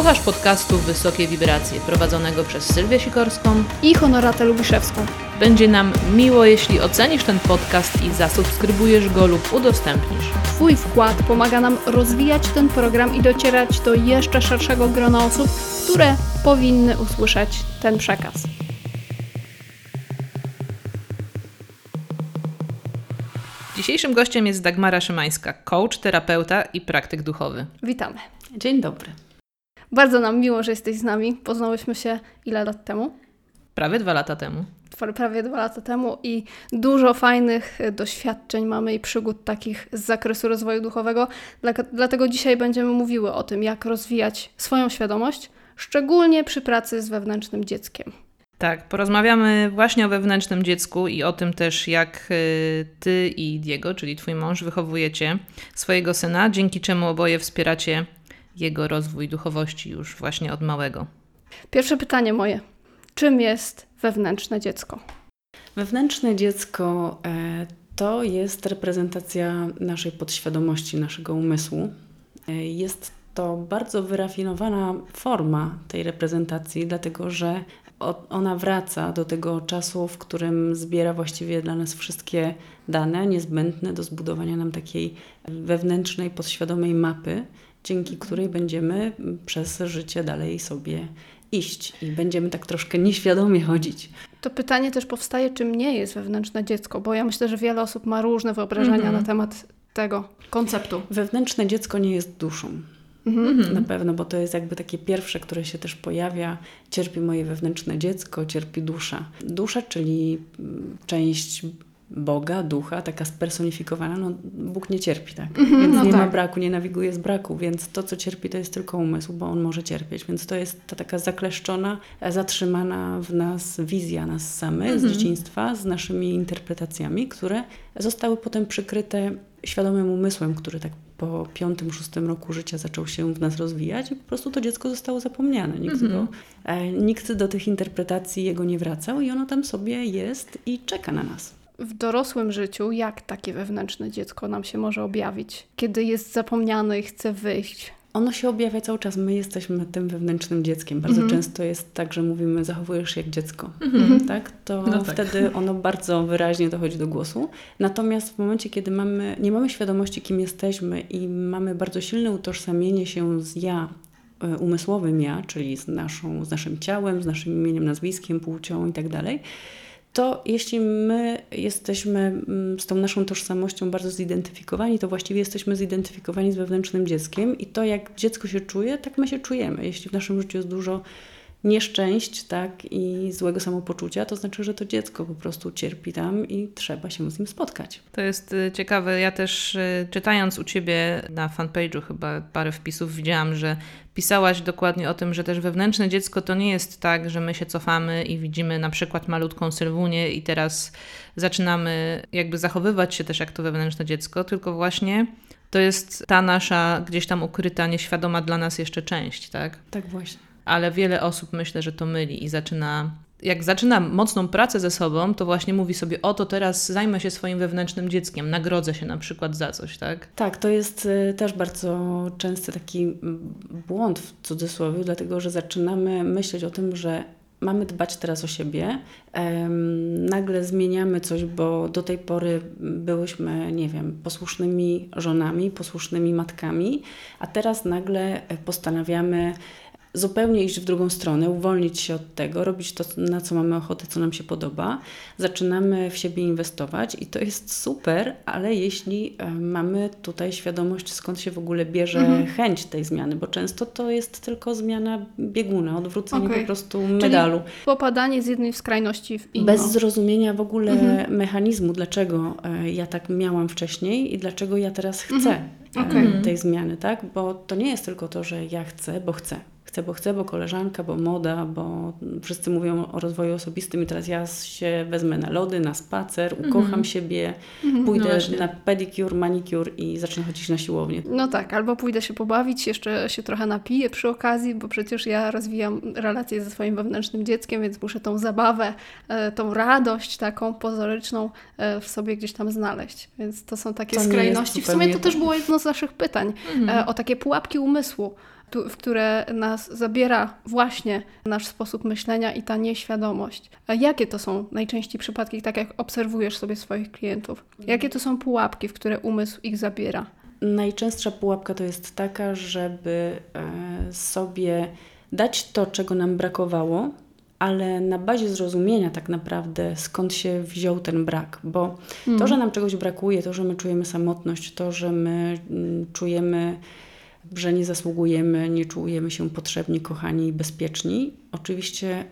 Słuchasz podcastu Wysokie Wibracje, prowadzonego przez Sylwię Sikorską. I Honoratę Lubiszewską. Będzie nam miło, jeśli ocenisz ten podcast i zasubskrybujesz go lub udostępnisz. Twój wkład pomaga nam rozwijać ten program i docierać do jeszcze szerszego grona osób, które powinny usłyszeć ten przekaz. Dzisiejszym gościem jest Dagmara Szymańska, coach, terapeuta i praktyk duchowy. Witamy. Dzień dobry. Bardzo nam miło, że jesteś z nami. Poznałyśmy się ile lat temu? Prawie dwa lata temu. Prawie dwa lata temu i dużo fajnych doświadczeń mamy i przygód takich z zakresu rozwoju duchowego. Dlatego dzisiaj będziemy mówiły o tym, jak rozwijać swoją świadomość, szczególnie przy pracy z wewnętrznym dzieckiem. Tak, porozmawiamy właśnie o wewnętrznym dziecku i o tym też, jak y, ty i Diego, czyli twój mąż, wychowujecie swojego syna, dzięki czemu oboje wspieracie jego rozwój duchowości już właśnie od małego. Pierwsze pytanie moje. Czym jest wewnętrzne dziecko? Wewnętrzne dziecko e, to jest reprezentacja naszej podświadomości, naszego umysłu. E, jest to bardzo wyrafinowana forma tej reprezentacji, dlatego że ona wraca do tego czasu, w którym zbiera właściwie dla nas wszystkie dane niezbędne do zbudowania nam takiej wewnętrznej, podświadomej mapy, dzięki której będziemy przez życie dalej sobie iść i będziemy tak troszkę nieświadomie chodzić. To pytanie też powstaje, czym nie jest wewnętrzne dziecko, bo ja myślę, że wiele osób ma różne wyobrażenia mm -hmm. na temat tego konceptu. Wewnętrzne dziecko nie jest duszą. Mhm. Na pewno, bo to jest jakby takie pierwsze, które się też pojawia. Cierpi moje wewnętrzne dziecko, cierpi dusza. Dusza, czyli mm, część Boga, ducha, taka spersonifikowana, no Bóg nie cierpi, tak? Mhm, więc no nie tak. ma braku, nie nawiguje z braku, więc to, co cierpi, to jest tylko umysł, bo on może cierpieć. Więc to jest ta taka zakleszczona, zatrzymana w nas wizja nas samych z mhm. dzieciństwa, z naszymi interpretacjami, które zostały potem przykryte świadomym umysłem, który tak po piątym, szóstym roku życia zaczął się w nas rozwijać i po prostu to dziecko zostało zapomniane. Nikt, mm -hmm. go, e, nikt do tych interpretacji jego nie wracał i ono tam sobie jest i czeka na nas. W dorosłym życiu, jak takie wewnętrzne dziecko nam się może objawić, kiedy jest zapomniane i chce wyjść? Ono się objawia cały czas. My jesteśmy tym wewnętrznym dzieckiem. Bardzo mm -hmm. często jest tak, że mówimy, zachowujesz się jak dziecko. Mm -hmm. tak? To no tak. wtedy ono bardzo wyraźnie dochodzi do głosu. Natomiast w momencie, kiedy mamy, nie mamy świadomości, kim jesteśmy i mamy bardzo silne utożsamienie się z ja, e, umysłowym ja, czyli z, naszą, z naszym ciałem, z naszym imieniem, nazwiskiem, płcią i tak dalej, to jeśli my jesteśmy mm, z tą naszą tożsamością bardzo zidentyfikowani, to właściwie jesteśmy zidentyfikowani z wewnętrznym dzieckiem i to, jak dziecko się czuje, tak my się czujemy. Jeśli w naszym życiu jest dużo nieszczęść tak, i złego samopoczucia, to znaczy, że to dziecko po prostu cierpi tam i trzeba się z nim spotkać. To jest y, ciekawe. Ja też y, czytając u Ciebie na fanpage'u chyba parę wpisów widziałam, że pisałaś dokładnie o tym, że też wewnętrzne dziecko to nie jest tak, że my się cofamy i widzimy na przykład malutką Sylwunię i teraz zaczynamy jakby zachowywać się też jak to wewnętrzne dziecko, tylko właśnie to jest ta nasza gdzieś tam ukryta, nieświadoma dla nas jeszcze część, tak? Tak właśnie ale wiele osób myślę, że to myli i zaczyna. Jak zaczyna mocną pracę ze sobą, to właśnie mówi sobie: Oto teraz zajmę się swoim wewnętrznym dzieckiem, nagrodzę się na przykład za coś, tak? Tak, to jest y, też bardzo częsty taki błąd w cudzysłowie, dlatego że zaczynamy myśleć o tym, że mamy dbać teraz o siebie, nagle zmieniamy coś, bo do tej pory byłyśmy, nie wiem, posłusznymi żonami, posłusznymi matkami, a teraz nagle postanawiamy zupełnie iść w drugą stronę, uwolnić się od tego, robić to, na co mamy ochotę, co nam się podoba. Zaczynamy w siebie inwestować i to jest super, ale jeśli e, mamy tutaj świadomość, skąd się w ogóle bierze Mhm. chęć tej zmiany, bo często to jest tylko zmiana bieguna, odwrócenie Okej. po prostu medalu. Popadanie z jednej skrajności w inną. Bez zrozumienia w ogóle Mhm. mechanizmu, dlaczego e, ja tak miałam wcześniej i dlaczego ja teraz chcę e, Okej. tej zmiany, tak? Bo to nie jest tylko to, że ja chcę, bo chcę. Chcę, bo chcę, bo koleżanka, bo moda, bo wszyscy mówią o rozwoju osobistym i teraz ja się wezmę na lody, na spacer, ukocham siebie, No pójdę właśnie. na pedicure, manicure i zacznę chodzić na siłownię. No tak, albo pójdę się pobawić, jeszcze się trochę napiję przy okazji, bo przecież ja rozwijam relacje ze swoim wewnętrznym dzieckiem, więc muszę tą zabawę, e, tą radość taką pozoryczną e, w sobie gdzieś tam znaleźć. Więc to są takie To skrajności. W sumie to też było jedno z naszych pytań, e, o takie pułapki umysłu, w które nas zabiera właśnie nasz sposób myślenia i ta nieświadomość. A jakie to są najczęściej przypadki, tak jak obserwujesz sobie swoich klientów? Jakie to są pułapki, w które umysł ich zabiera? Najczęstsza pułapka to jest taka, żeby e, sobie dać to, czego nam brakowało, ale na bazie zrozumienia tak naprawdę skąd się wziął ten brak. Bo to, że nam czegoś brakuje, to, że my czujemy samotność, to, że my mm, czujemy, że nie zasługujemy, nie czujemy się potrzebni, kochani i bezpieczni, oczywiście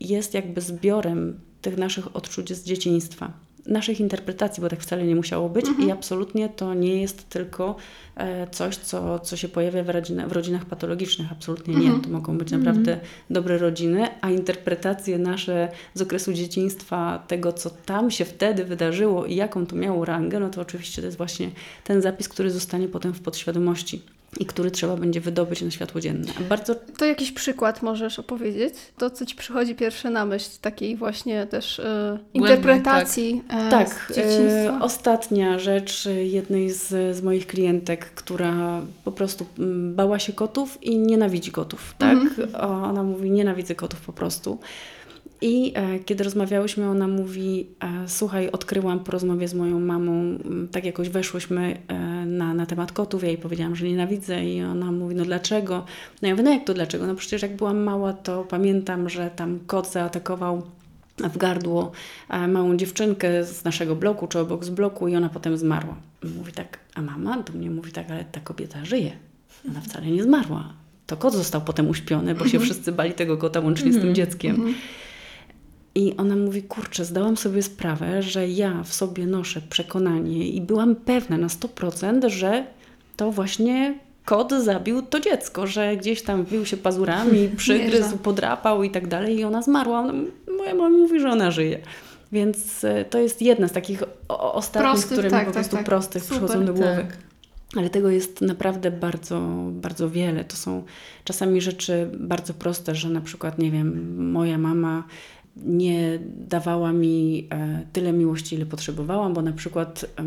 jest jakby zbiorem tych naszych odczuć z dzieciństwa. Naszych interpretacji, bo tak wcale nie musiało być, i absolutnie to nie jest tylko e, coś, co, co się pojawia w, rodzina, w rodzinach patologicznych. Absolutnie nie. To mogą być naprawdę dobre rodziny, a interpretacje nasze z okresu dzieciństwa, tego, co tam się wtedy wydarzyło i jaką to miało rangę, no to oczywiście to jest właśnie ten zapis, który zostanie potem w podświadomości i który trzeba będzie wydobyć na światło dzienne. Bardzo To jakiś przykład możesz opowiedzieć? To, co ci przychodzi pierwsze na myśl, takiej właśnie też e, interpretacji e, Tak, z dzieciństwa? e, ostatnia rzecz e, jednej z, z moich klientek, która po prostu mm, bała się kotów i nienawidzi kotów, tak? O, Ona mówi, nienawidzę kotów po prostu. I e, kiedy rozmawiałyśmy, ona mówi, e, słuchaj, odkryłam po rozmowie z moją mamą, tak jakoś weszłyśmy e, na, na temat kotów, ja jej powiedziałam, że nienawidzę i ona mówi, no dlaczego? No ja mówię, no jak to dlaczego? No przecież jak byłam mała, to pamiętam, że tam kot zaatakował w gardło małą dziewczynkę z naszego bloku, czy obok z bloku i ona potem zmarła. Mówi tak, a mama do mnie mówi tak, ale ta kobieta żyje. Ona wcale nie zmarła. To kot został potem uśpiony, bo się wszyscy bali tego kota łącznie z tym dzieckiem. I ona mówi, kurczę, zdałam sobie sprawę, że ja w sobie noszę przekonanie i byłam pewna na 100%, że to właśnie kot zabił to dziecko, że gdzieś tam wbił się pazurami, przygryzł, podrapał i tak dalej i ona zmarła. Moja mama mówi, że ona żyje. Więc e, to jest jedna z takich ostatnich, Prostych, które tak, mi po tak, prostu tak. prostych Super. przychodzą do głowy. Tak. Ale tego jest naprawdę bardzo, bardzo wiele. To są czasami rzeczy bardzo proste, że na przykład, nie wiem, moja mama nie dawała mi e, tyle miłości, ile potrzebowałam, bo na przykład e,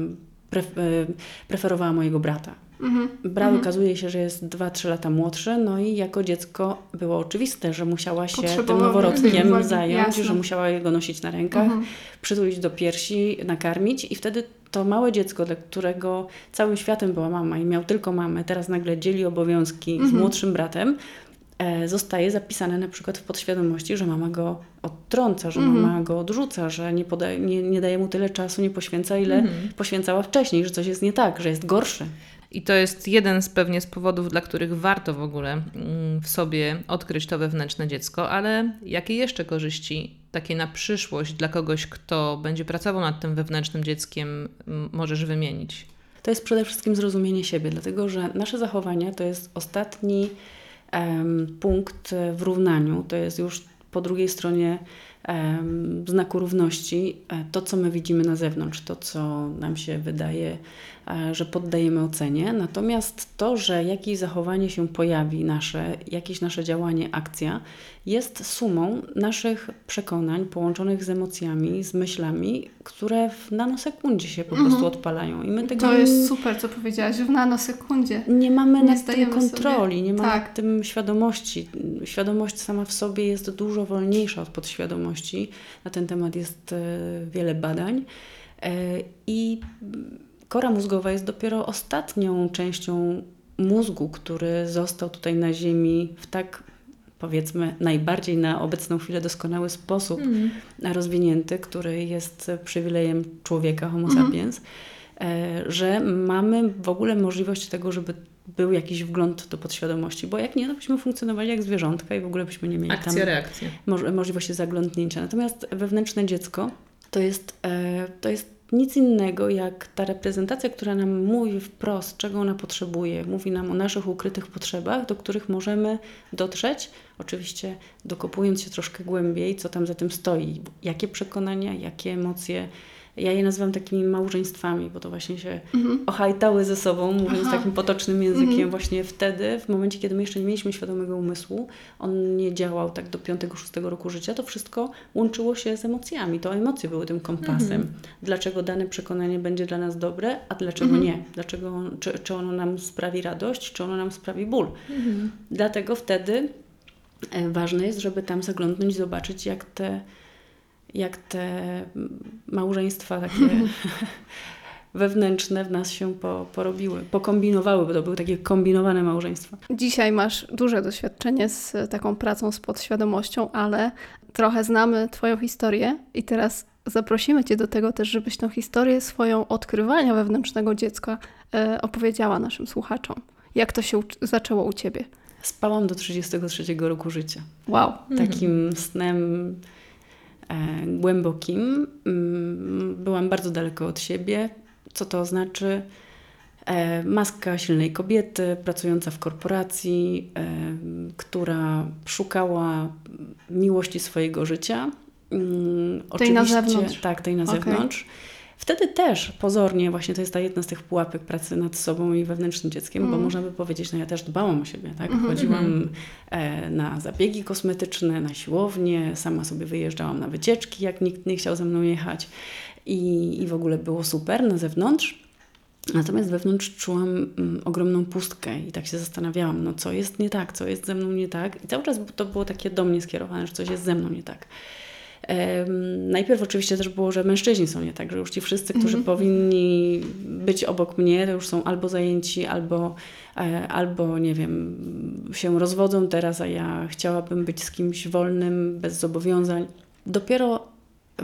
preferowała mojego brata. Mhm. Brat okazuje się, że jest 2-3 lata młodszy, no i jako dziecko było oczywiste, że musiała się tym noworodkiem zająć, jasne. że musiała go nosić na rękach, Mhm. przytulić do piersi, nakarmić i wtedy to małe dziecko, dla którego całym światem była mama i miał tylko mamę, teraz nagle dzieli obowiązki z młodszym bratem, zostaje zapisane na przykład w podświadomości, że mama go odtrąca, że mama go odrzuca, że nie, podaje, nie, nie daje mu tyle czasu, nie poświęca, ile poświęcała wcześniej, że coś jest nie tak, że jest gorszy. I to jest jeden z pewnie z powodów, dla których warto w ogóle mm, w sobie odkryć to wewnętrzne dziecko, ale jakie jeszcze korzyści takie na przyszłość dla kogoś, kto będzie pracował nad tym wewnętrznym dzieckiem, możesz wymienić? To jest przede wszystkim zrozumienie siebie, dlatego że nasze zachowania to jest ostatni punkt w równaniu, to jest już po drugiej stronie znaku równości e, to, co my widzimy na zewnątrz, to, co nam się wydaje, że poddajemy ocenie. Natomiast to, że jakieś zachowanie się pojawi, nasze, jakieś nasze działanie, akcja, jest sumą naszych przekonań połączonych z emocjami, z myślami, które w nanosekundzie się po prostu odpalają. I my tego To jest super, co powiedziałaś, że w nanosekundzie. nie mamy Nie nad tym kontroli, sobie- nie mamy tak. nad tym świadomości. Świadomość sama w sobie jest dużo wolniejsza od podświadomości. Na ten temat jest e, wiele badań. E, I kora mózgowa jest dopiero ostatnią częścią mózgu, który został tutaj na Ziemi w tak powiedzmy najbardziej na obecną chwilę doskonały sposób Mhm. rozwinięty, który jest przywilejem człowieka, homo Mhm. sapiens, e, że mamy w ogóle możliwość tego, żeby był jakiś wgląd do podświadomości, bo jak nie, to byśmy funkcjonowali jak zwierzątka i w ogóle byśmy nie mieli tam Akcja, moż- możliwości zaglądnięcia. Natomiast wewnętrzne dziecko to jest, e, to jest nic innego jak ta reprezentacja, która nam mówi wprost, czego ona potrzebuje. Mówi nam o naszych ukrytych potrzebach, do których możemy dotrzeć, oczywiście dokopując się troszkę głębiej, co tam za tym stoi, jakie przekonania, jakie emocje. Ja je nazywam takimi małżeństwami, bo to właśnie się ochajtały ze sobą, mówiąc Aha. takim potocznym językiem, Mhm. właśnie wtedy, w momencie, kiedy my jeszcze nie mieliśmy świadomego umysłu, on nie działał tak do 5-6 roku życia, to wszystko łączyło się z emocjami. To emocje były tym kompasem. Dlaczego dane przekonanie będzie dla nas dobre, a dlaczego nie? Dlaczego, czy, czy ono nam sprawi radość, czy ono nam sprawi ból? Dlatego wtedy e, ważne jest, żeby tam zaglądnąć, zobaczyć, jak te, jak te małżeństwa takie wewnętrzne w nas się po, porobiły, pokombinowały, bo to były takie kombinowane małżeństwa. Dzisiaj masz duże doświadczenie z taką pracą z podświadomością, ale trochę znamy Twoją historię i teraz zaprosimy Cię do tego też, żebyś tą historię swoją odkrywania wewnętrznego dziecka e, opowiedziała naszym słuchaczom. Jak to się zaczęło u Ciebie? Spałam do 33 roku życia. Wow. Takim snem e, głębokim. Mm, Byłam bardzo daleko od siebie. Co to znaczy? E, maska silnej kobiety, pracująca w korporacji, e, która szukała miłości swojego życia. Mm, Tej na zewnątrz. Tak, tej na Okej. zewnątrz. Wtedy też pozornie, właśnie to jest ta jedna z tych pułapek pracy nad sobą i wewnętrznym dzieckiem, bo Mhm. można by powiedzieć, no ja też dbałam o siebie, tak? Mhm. Chodziłam e, na zabiegi kosmetyczne, na siłownię, sama sobie wyjeżdżałam na wycieczki, jak nikt nie chciał ze mną jechać i, i w ogóle było super na zewnątrz. Natomiast wewnątrz czułam mm, ogromną pustkę i tak się zastanawiałam, no co jest nie tak, co jest ze mną nie tak. I cały czas to było takie do mnie skierowane, że coś jest ze mną nie tak. Najpierw oczywiście też było, że mężczyźni są nie tak, że już ci wszyscy, którzy powinni być obok mnie, to już są albo zajęci, albo, e, albo nie wiem, się rozwodzą teraz, a ja chciałabym być z kimś wolnym, bez zobowiązań. Dopiero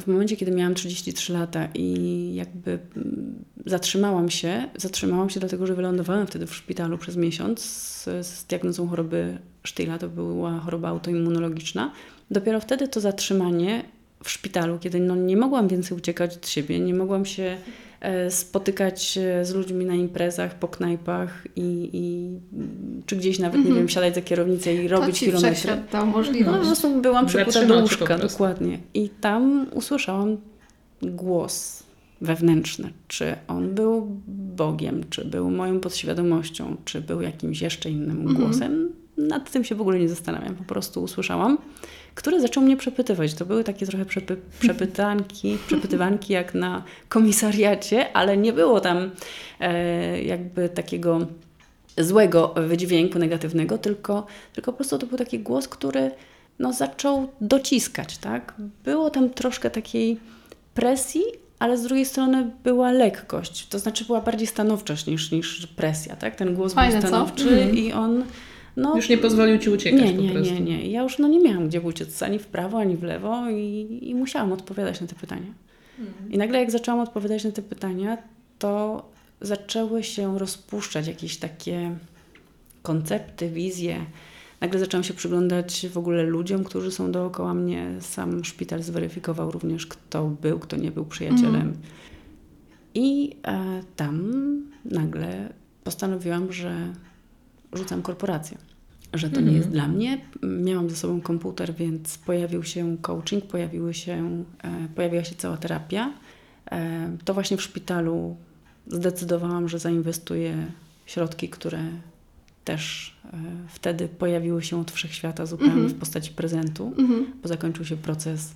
momencie, kiedy miałam 33 lata i jakby mm, zatrzymałam się, zatrzymałam się dlatego, że wylądowałam wtedy w szpitalu przez miesiąc z, z diagnozą choroby Sztyla, to była choroba autoimmunologiczna. Dopiero wtedy to zatrzymanie w szpitalu, kiedy no nie mogłam więcej uciekać od siebie, nie mogłam się e, spotykać e, z ludźmi na imprezach, po knajpach i, i mm, czy gdzieś nawet, nie wiem, siadać za kierownicę i robić kilometry. dał No po możliwość. prostu byłam przykuta do łóżka, dokładnie. I tam usłyszałam głos wewnętrzny. Czy on był Bogiem, czy był moją podświadomością, czy był jakimś jeszcze innym Mhm. głosem. Nad tym się w ogóle nie zastanawiam. Po prostu usłyszałam, który zaczął mnie przepytywać. To były takie trochę przepy, przepytanki, przepytywanki jak na komisariacie, ale nie było tam e, jakby takiego złego wydźwięku negatywnego, tylko, tylko po prostu to był taki głos, który no, zaczął dociskać, tak? Było tam troszkę takiej presji, ale z drugiej strony była lekkość, to znaczy była bardziej stanowczość niż, niż presja, tak? Ten głos Fajne, był stanowczy Mhm. i on no, Już nie pozwolił ci uciekać nie, po nie, prostu. nie, nie. Ja już no, nie miałam gdzie uciec ani w prawo, ani w lewo i, i musiałam odpowiadać na te pytania. I nagle jak zaczęłam odpowiadać na te pytania, to zaczęły się rozpuszczać jakieś takie koncepty, wizje. Nagle zaczęłam się przyglądać w ogóle ludziom, którzy są dookoła mnie. Sam szpital zweryfikował również, kto był, kto nie był przyjacielem. I e, tam nagle postanowiłam, że rzucam korporację. Że to nie Mhm. jest dla mnie. Miałam ze sobą komputer, więc pojawił się coaching, pojawiły się, e, pojawiła się cała terapia. E, to właśnie w szpitalu zdecydowałam, że zainwestuję środki, które też e, wtedy pojawiły się od wszechświata zupełnie Mhm. w postaci prezentu, Mhm. bo zakończył się proces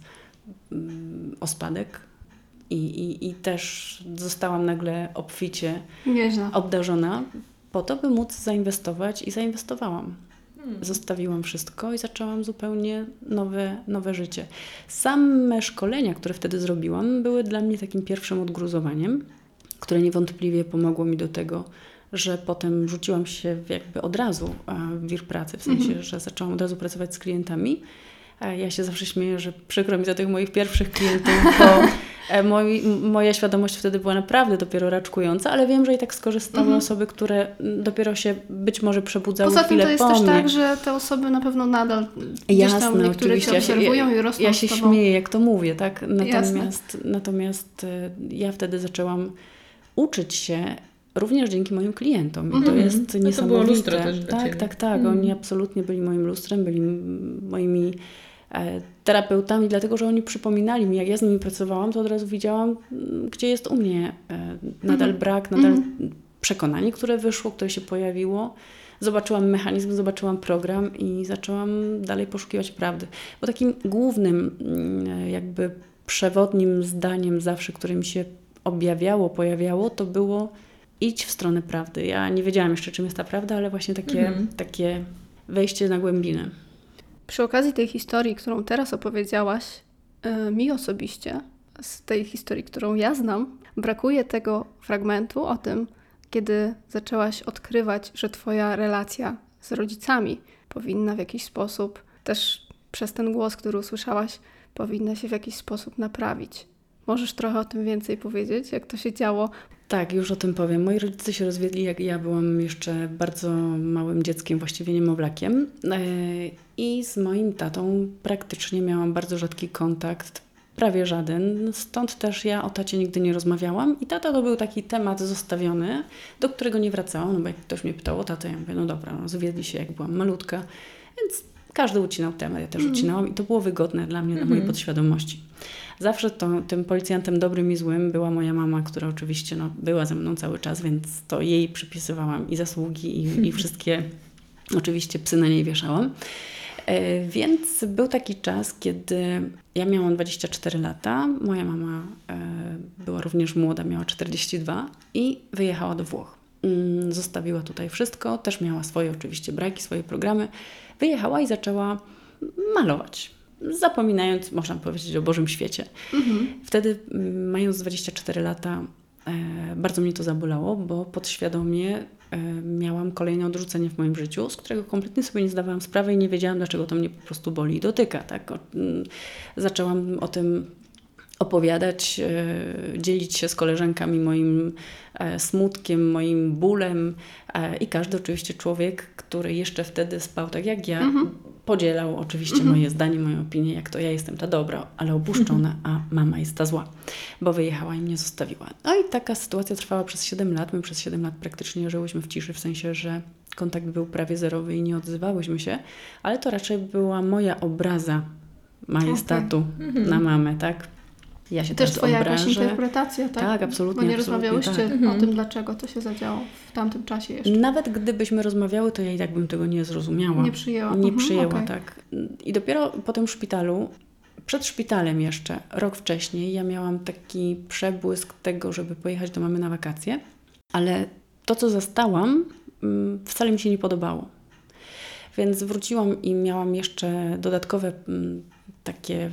mm, o spadek. I, i, I też zostałam nagle obficie Nieźle. obdarzona po to, by móc zainwestować i zainwestowałam. Hmm. Zostawiłam wszystko i zaczęłam zupełnie nowe, nowe życie. Same szkolenia, które wtedy zrobiłam, były dla mnie takim pierwszym odgruzowaniem, które niewątpliwie pomogło mi do tego, że potem rzuciłam się jakby od razu e, w wir pracy, w sensie, że zaczęłam od razu pracować z klientami. E, Ja się zawsze śmieję, że przykro mi za tych moich pierwszych klientów, bo e, moi, moja świadomość wtedy była naprawdę dopiero raczkująca, ale wiem, że i tak skorzystały osoby, które dopiero się być może przebudzały Poza tym chwilę to jest po też mnie. tak, że te osoby na pewno nadal gdzieś Jasne, tam niektóre się- obserwują ja, i rosną Ja się z tobą. śmieję, jak to mówię, tak? Natomiast, natomiast e, ja wtedy zaczęłam uczyć się również dzięki moim klientom. I to Mhm. jest No to było niesamowite. lustro też dla tak, ciebie. tak, tak. Mhm. Oni absolutnie byli moim lustrem, byli moimi terapeutami, dlatego że oni przypominali mi, jak ja z nimi pracowałam, to od razu widziałam, m, gdzie jest u mnie e, nadal Mhm. brak, nadal przekonanie, które wyszło, które się pojawiło. Zobaczyłam mechanizm, zobaczyłam program i zaczęłam dalej poszukiwać prawdy. Bo takim głównym, mm, jakby przewodnim zdaniem zawsze, które mi się objawiało, pojawiało, to było idź w stronę prawdy. Ja nie wiedziałam jeszcze, czym jest ta prawda, ale właśnie takie, Mhm. takie wejście na głębinę. Przy okazji tej historii, którą teraz opowiedziałaś, y, mi osobiście, z tej historii, którą ja znam, brakuje tego fragmentu o tym, kiedy zaczęłaś odkrywać, że Twoja relacja z rodzicami powinna w jakiś sposób, też przez ten głos, który usłyszałaś, powinna się w jakiś sposób naprawić. Możesz trochę o tym więcej powiedzieć, jak to się działo? Tak, już o tym powiem. Moi rodzice się rozwiedli, jak ja byłam jeszcze bardzo małym dzieckiem, właściwie niemowlakiem. E, I z moim tatą praktycznie miałam bardzo rzadki kontakt, prawie żaden. Stąd też ja o tacie nigdy nie rozmawiałam. I tata to był taki temat zostawiony, do którego nie wracałam, no bo jak ktoś mnie pytał o tatę, ja mówię, no dobra, no zwiedli się, jak byłam malutka. Więc każdy ucinał temat, ja też ucinałam i to było wygodne dla mnie, na mojej podświadomości. Zawsze to, tym policjantem dobrym i złym była moja mama, która oczywiście no, była ze mną cały czas, więc to jej przypisywałam i zasługi, i, i wszystkie oczywiście psy na niej wieszałam. E, Więc był taki czas, kiedy ja miałam 24 lata, moja mama e, była również młoda, miała 42 i wyjechała do Włoch. Mm, Zostawiła tutaj wszystko, też miała swoje oczywiście braki, swoje programy. Wyjechała i zaczęła malować, zapominając, można powiedzieć, o Bożym świecie. Wtedy, mm, mając 24 lata, e, bardzo mnie to zabolało, bo podświadomie e, miałam kolejne odrzucenie w moim życiu, z którego kompletnie sobie nie zdawałam sprawy i nie wiedziałam, dlaczego to mnie po prostu boli i dotyka. Tak? Mm, zaczęłam o tym opowiadać, e, dzielić się z koleżankami moim e, smutkiem, moim bólem e, i każdy oczywiście człowiek, który jeszcze wtedy spał tak jak ja, podzielał oczywiście moje zdanie, moją opinię, jak to ja jestem ta dobra, ale opuszczona, a mama jest ta zła, bo wyjechała i mnie zostawiła. No i taka sytuacja trwała przez 7 lat. My przez 7 lat praktycznie żyłyśmy w ciszy, w sensie, że kontakt był prawie zerowy i nie odzywałyśmy się, ale to raczej była moja obraza majestatu na mamę, tak? Ja się Też Twoja jakaś obrażę. interpretacja, tak? Tak, absolutnie, Bo nie absolutnie, rozmawiałyście tak. o tym, dlaczego to się zadziało w tamtym czasie jeszcze. Nawet gdybyśmy rozmawiały, to ja i tak bym tego nie zrozumiała. Nie przyjęła. Nie Mhm, przyjęła, okej. tak. I dopiero po tym szpitalu, przed szpitalem jeszcze, rok wcześniej, ja miałam taki przebłysk tego, żeby pojechać do mamy na wakacje, ale to, co zastałam, mm, wcale mi się nie podobało. Więc wróciłam i miałam jeszcze dodatkowe mm, takie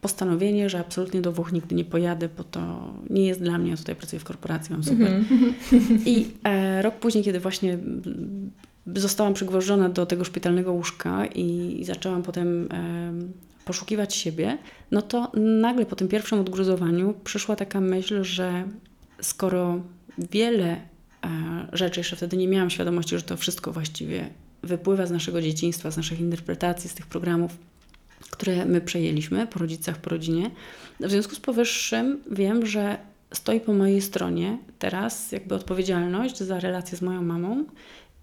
postanowienie, że absolutnie do Włoch nigdy nie pojadę, bo to nie jest dla mnie. Ja tutaj pracuję w korporacji, mam super. I e, rok później, kiedy właśnie zostałam przygwożdżona do tego szpitalnego łóżka i, i zaczęłam potem e, poszukiwać siebie, no to nagle po tym pierwszym odgruzowaniu przyszła taka myśl, że skoro wiele e, rzeczy, jeszcze wtedy nie miałam świadomości, że to wszystko właściwie wypływa z naszego dzieciństwa, z naszych interpretacji, z tych programów, które my przejęliśmy po rodzicach, po rodzinie. W związku z powyższym wiem, że stoi po mojej stronie teraz jakby odpowiedzialność za relację z moją mamą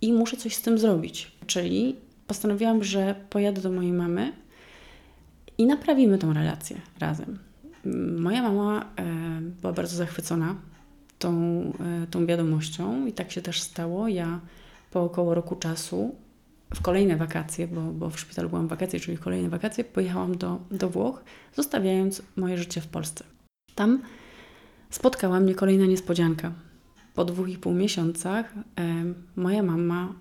i muszę coś z tym zrobić. Czyli postanowiłam, że pojadę do mojej mamy i naprawimy tą relację razem. Moja mama e, była bardzo zachwycona tą, e, tą wiadomością i tak się też stało. Ja po około roku czasu w kolejne wakacje, bo, bo w szpitalu byłam w wakacje, czyli w kolejne wakacje, pojechałam do, do Włoch, zostawiając moje życie w Polsce. Tam spotkała mnie kolejna niespodzianka. Po dwóch i pół miesiącach e, moja mama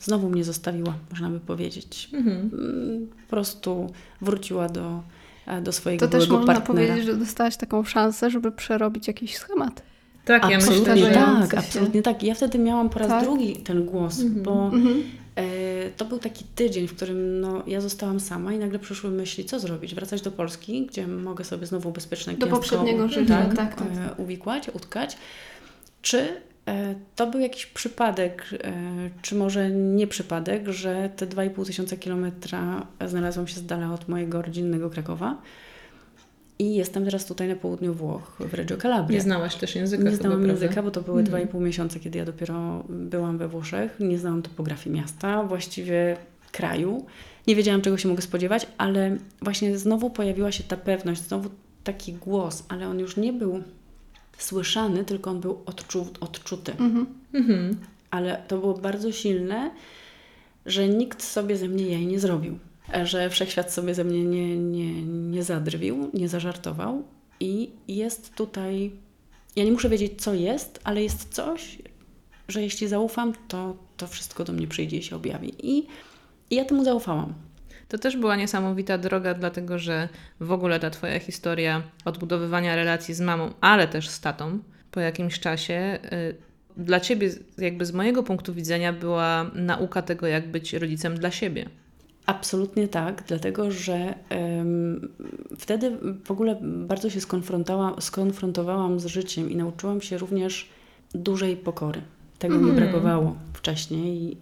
znowu mnie zostawiła, można by powiedzieć. Mhm. Mm, Po prostu wróciła do, e, do swojego To też można partnera. powiedzieć, że dostałaś taką szansę, żeby przerobić jakiś schemat. Tak, ja myślę, absolutnie że... Powtarzające tak, absolutnie tak. Ja wtedy miałam po raz Tak. drugi ten głos, bo Mhm. E, to był taki tydzień, w którym no, ja zostałam sama i nagle przyszły myśli, co zrobić? Wracać do Polski, gdzie mogę sobie znowu bezpieczne Do poprzedniego życia, tak, tak, tak. E, uwikłać, utkać. Czy e, to był jakiś przypadek, czy może nie przypadek, że te 2,5 tysiąca kilometra znalazłam się z dala od mojego rodzinnego Krakowa i jestem teraz tutaj na południu Włoch, w Reggio Calabria. Nie znałaś też języka Nie chyba, znałam prawda? języka, bo to były Mhm. dwa i pół miesiąca, kiedy ja dopiero byłam we Włoszech. Nie znałam topografii miasta, właściwie kraju. Nie wiedziałam, czego się mogę spodziewać, ale właśnie znowu pojawiła się ta pewność, znowu taki głos, ale on już nie był słyszany, tylko on był odczu, odczuty. Mhm. Mhm. Ale to było bardzo silne, że nikt sobie ze mnie jaj nie zrobił. Że wszechświat sobie ze mnie nie, nie, nie zadrwił, nie zażartował. I jest tutaj. Ja nie muszę wiedzieć, co jest, ale jest coś, że jeśli zaufam, to, to wszystko do mnie przyjdzie i się objawi. I, i ja temu zaufałam. To też była niesamowita droga, dlatego że w ogóle ta Twoja historia odbudowywania relacji z mamą, ale też z tatą po jakimś czasie, y, dla Ciebie, jakby z mojego punktu widzenia, była nauka tego, jak być rodzicem dla siebie. Absolutnie tak, dlatego że em, wtedy w ogóle bardzo się skonfrontowałam, skonfrontowałam z życiem i nauczyłam się również dużej pokory. Tego mi Mhm. brakowało wcześniej e,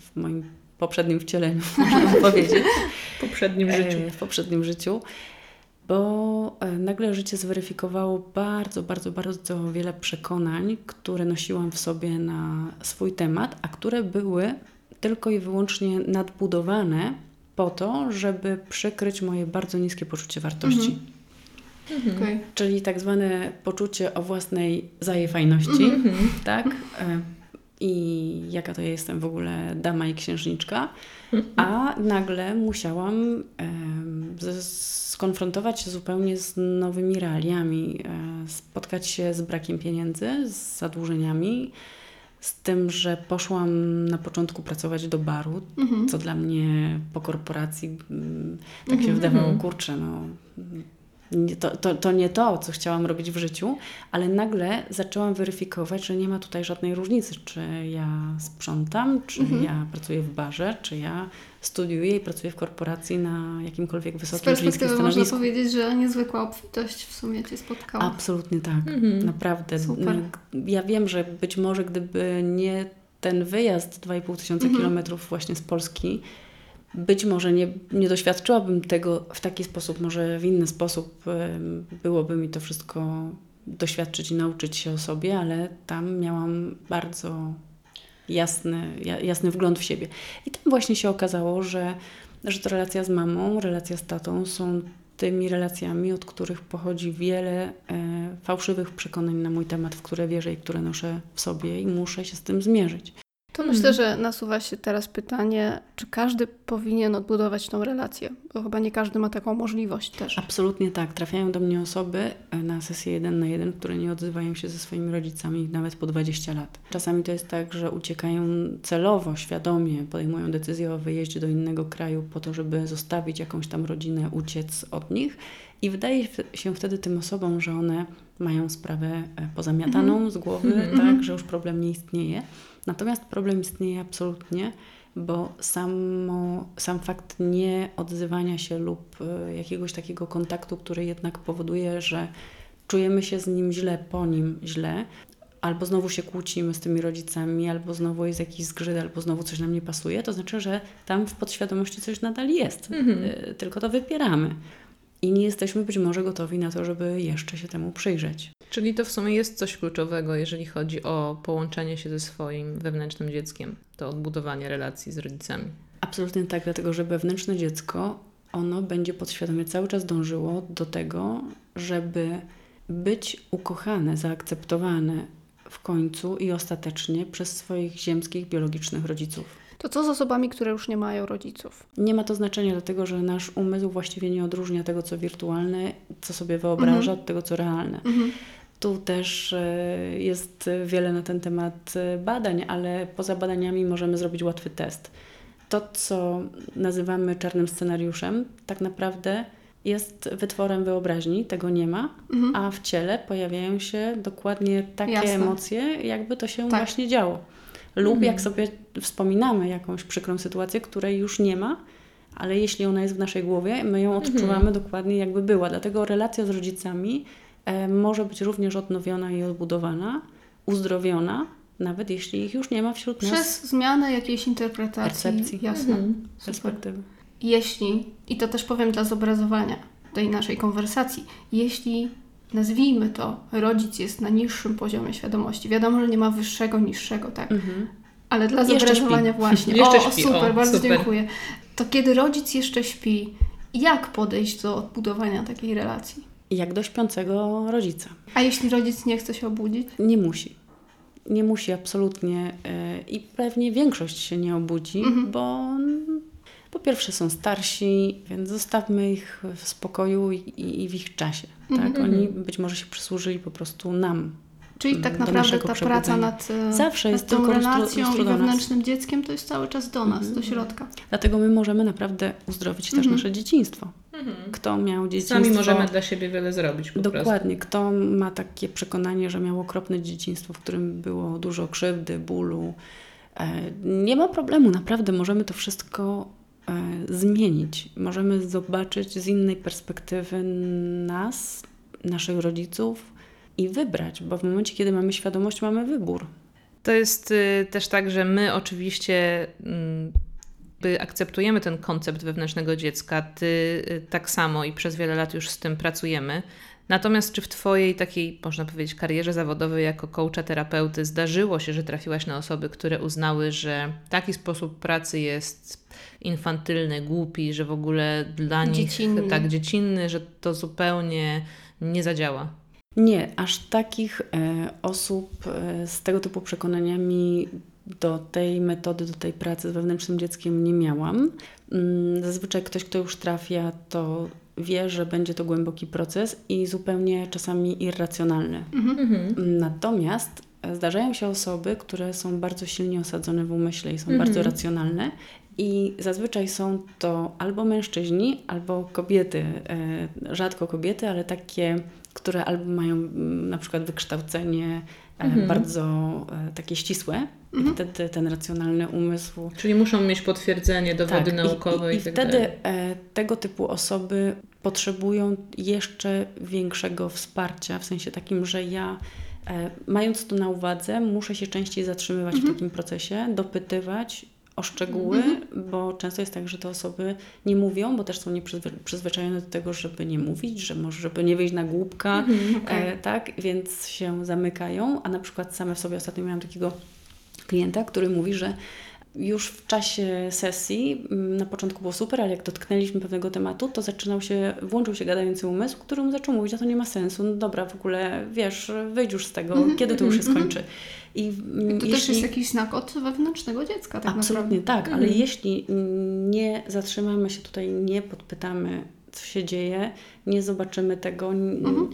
w moim poprzednim wcieleniu, można powiedzieć. W poprzednim życiu. E, w poprzednim życiu, bo e, nagle życie zweryfikowało bardzo, bardzo, bardzo wiele przekonań, które nosiłam w sobie na swój temat, a które były tylko i wyłącznie nadbudowane po to, żeby przykryć moje bardzo niskie poczucie wartości. Mhm. Okej. Czyli tak zwane poczucie o własnej zajefajności, Mhm. tak? E, I jaka to ja jestem w ogóle dama i księżniczka. A nagle musiałam skonfrontować się zupełnie z nowymi realiami, e, spotkać się z brakiem pieniędzy, z zadłużeniami, z tym, że poszłam na początku pracować do baru, Mhm. co dla mnie po korporacji mm, tak się Mhm. wydawało, Mhm. kurczę, no. To, to, to nie to, co chciałam robić w życiu, ale nagle zaczęłam weryfikować, że nie ma tutaj żadnej różnicy, czy ja sprzątam, czy Mhm. ja pracuję w barze, czy ja studiuję i pracuję w korporacji na jakimkolwiek Z wysokim czy niskim perspektywy można stanowisku. powiedzieć, że niezwykła obfitość w sumie Cię spotkała. Absolutnie tak, Mhm. naprawdę. Super. Ja wiem, że być może gdyby nie ten wyjazd 2,5 tysiąca Mhm. kilometrów właśnie z Polski, być może nie, nie doświadczyłabym tego w taki sposób, może w inny sposób byłoby mi to wszystko doświadczyć i nauczyć się o sobie, ale tam miałam bardzo jasny, ja- jasny wgląd w siebie. I tam właśnie się okazało, że, że to relacja z mamą, relacja z tatą są tymi relacjami, od których pochodzi wiele e, fałszywych przekonań na mój temat, w które wierzę i które noszę w sobie i muszę się z tym zmierzyć. To myślę, że nasuwa się teraz pytanie, czy każdy powinien odbudować tą relację, bo chyba nie każdy ma taką możliwość też. Absolutnie tak. Trafiają do mnie osoby na sesję jeden na jeden, które nie odzywają się ze swoimi rodzicami nawet po 20 lat. Czasami to jest tak, że uciekają celowo, świadomie, podejmują decyzję o wyjeździe do innego kraju po to, żeby zostawić jakąś tam rodzinę, uciec od nich. I wydaje się wtedy tym osobom, że one mają sprawę e, pozamiataną z głowy, Mhm. tak, że już problem nie istnieje. Natomiast problem istnieje absolutnie, bo samo, sam fakt nie odzywania się lub e, jakiegoś takiego kontaktu, który jednak powoduje, że czujemy się z nim źle, po nim źle, albo znowu się kłócimy z tymi rodzicami, albo znowu jest jakiś zgrzyt, albo znowu coś nam nie pasuje, to znaczy, że tam w podświadomości coś nadal jest, Mhm. e, tylko to wypieramy. I nie jesteśmy być może gotowi na to, żeby jeszcze się temu przyjrzeć. Czyli to w sumie jest coś kluczowego, jeżeli chodzi o połączenie się ze swoim wewnętrznym dzieckiem, to odbudowanie relacji z rodzicami. Absolutnie tak, dlatego że wewnętrzne dziecko, ono będzie podświadomie cały czas dążyło do tego, żeby być ukochane, zaakceptowane w końcu i ostatecznie przez swoich ziemskich, biologicznych rodziców. To co z osobami, które już nie mają rodziców? Nie ma to znaczenia, dlatego że nasz umysł właściwie nie odróżnia tego, co wirtualne, co sobie wyobraża, od tego, co realne. Tu też e, jest wiele na ten temat e, badań, ale poza badaniami możemy zrobić łatwy test. To, co nazywamy czarnym scenariuszem, tak naprawdę jest wytworem wyobraźni, tego nie ma, Mhm. a w ciele pojawiają się dokładnie takie Jasne. emocje, jakby to się Tak. właśnie działo. Lub Mhm. jak sobie wspominamy jakąś przykrą sytuację, której już nie ma, ale jeśli ona jest w naszej głowie, my ją odczuwamy Mhm. dokładnie jakby była. Dlatego relacja z rodzicami e, może być również odnowiona i odbudowana, uzdrowiona, nawet jeśli ich już nie ma wśród nas Przez zmianę jakiejś interpretacji. Percepcji. Jasne. Mhm. perspektywy. Jeśli, i to też powiem dla zobrazowania tej naszej konwersacji, jeśli nazwijmy to, rodzic jest na niższym poziomie świadomości, wiadomo, że nie ma wyższego, niższego, tak, Mhm. ale dla zobrazowania właśnie. Jeszcze o, śpi, super, o, bardzo super. dziękuję. To kiedy rodzic jeszcze śpi, jak podejść do odbudowania takiej relacji? Jak do śpiącego rodzica. A jeśli rodzic nie chce się obudzić? Nie musi. Nie musi absolutnie e, i pewnie większość się nie obudzi, Mhm. bo po pierwsze są starsi, więc zostawmy ich w spokoju i w ich czasie. Tak? Mhm. Oni być może się przysłużyli po prostu nam. Czyli tak naprawdę ta praca nad, e, Zawsze nad jest tą tylko relacją lustro i wewnętrznym dzieckiem to jest cały czas do nas, Mhm. do środka. Dlatego my możemy naprawdę uzdrowić też Mhm. nasze dzieciństwo. Mhm. Kto miał dzieciństwo... Sami możemy dla siebie wiele zrobić po prostu. Dokładnie. Kto ma takie przekonanie, że miał okropne dzieciństwo, w którym było dużo krzywdy, bólu, e, nie ma problemu. Naprawdę możemy to wszystko zmienić. Możemy zobaczyć z innej perspektywy nas, naszych rodziców i wybrać, bo w momencie, kiedy mamy świadomość, mamy wybór. To jest y, też tak, że my oczywiście mm, akceptujemy ten koncept wewnętrznego dziecka, ty y, tak samo i przez wiele lat już z tym pracujemy. Natomiast czy w Twojej takiej, można powiedzieć, karierze zawodowej jako coacha, terapeuty zdarzyło się, że trafiłaś na osoby, które uznały, że taki sposób pracy jest infantylny, głupi, że w ogóle dla nich Dziecinny. tak dziecinny, że to zupełnie nie zadziała? Nie, aż takich e, osób e, z tego typu przekonaniami do tej metody, do tej pracy z wewnętrznym dzieckiem nie miałam. Mm, Zazwyczaj ktoś, kto już trafia, to wie, że będzie to głęboki proces i zupełnie czasami irracjonalny. Mhm. Natomiast e, zdarzają się osoby, które są bardzo silnie osadzone w umyśle i są Mhm. bardzo racjonalne. I zazwyczaj są to albo mężczyźni, albo kobiety. E, Rzadko kobiety, ale takie, które albo mają mm, na przykład wykształcenie e, Mhm. bardzo takie ścisłe. I wtedy ten racjonalny umysł Czyli muszą mieć potwierdzenie, dowody tak, naukowe i, i, i tak wtedy dalej. e, tego typu osoby potrzebują jeszcze większego wsparcia, w sensie takim, że ja e, mając to na uwadze, muszę się częściej zatrzymywać w takim procesie, dopytywać o szczegóły, bo często jest tak, że te osoby nie mówią, bo też są nieprzyzwyczajone do tego, żeby nie mówić, że może, żeby nie wyjść na głupka, e, tak, więc się zamykają, a na przykład same w sobie ostatnio miałam takiego klienta, który mówi, że już w czasie sesji, mm, na początku było super, ale jak dotknęliśmy pewnego tematu, to zaczynał się, włączył się gadający umysł, który mu zaczął mówić, że to nie ma sensu, no dobra, w ogóle, wiesz, wyjdź już z tego, kiedy to już się skończy. I, mm, To też jest jakiś znak od wewnętrznego dziecka, tak Absolutnie naprawdę. tak, ale jeśli nie zatrzymamy się tutaj, nie podpytamy, co się dzieje, nie zobaczymy tego. n-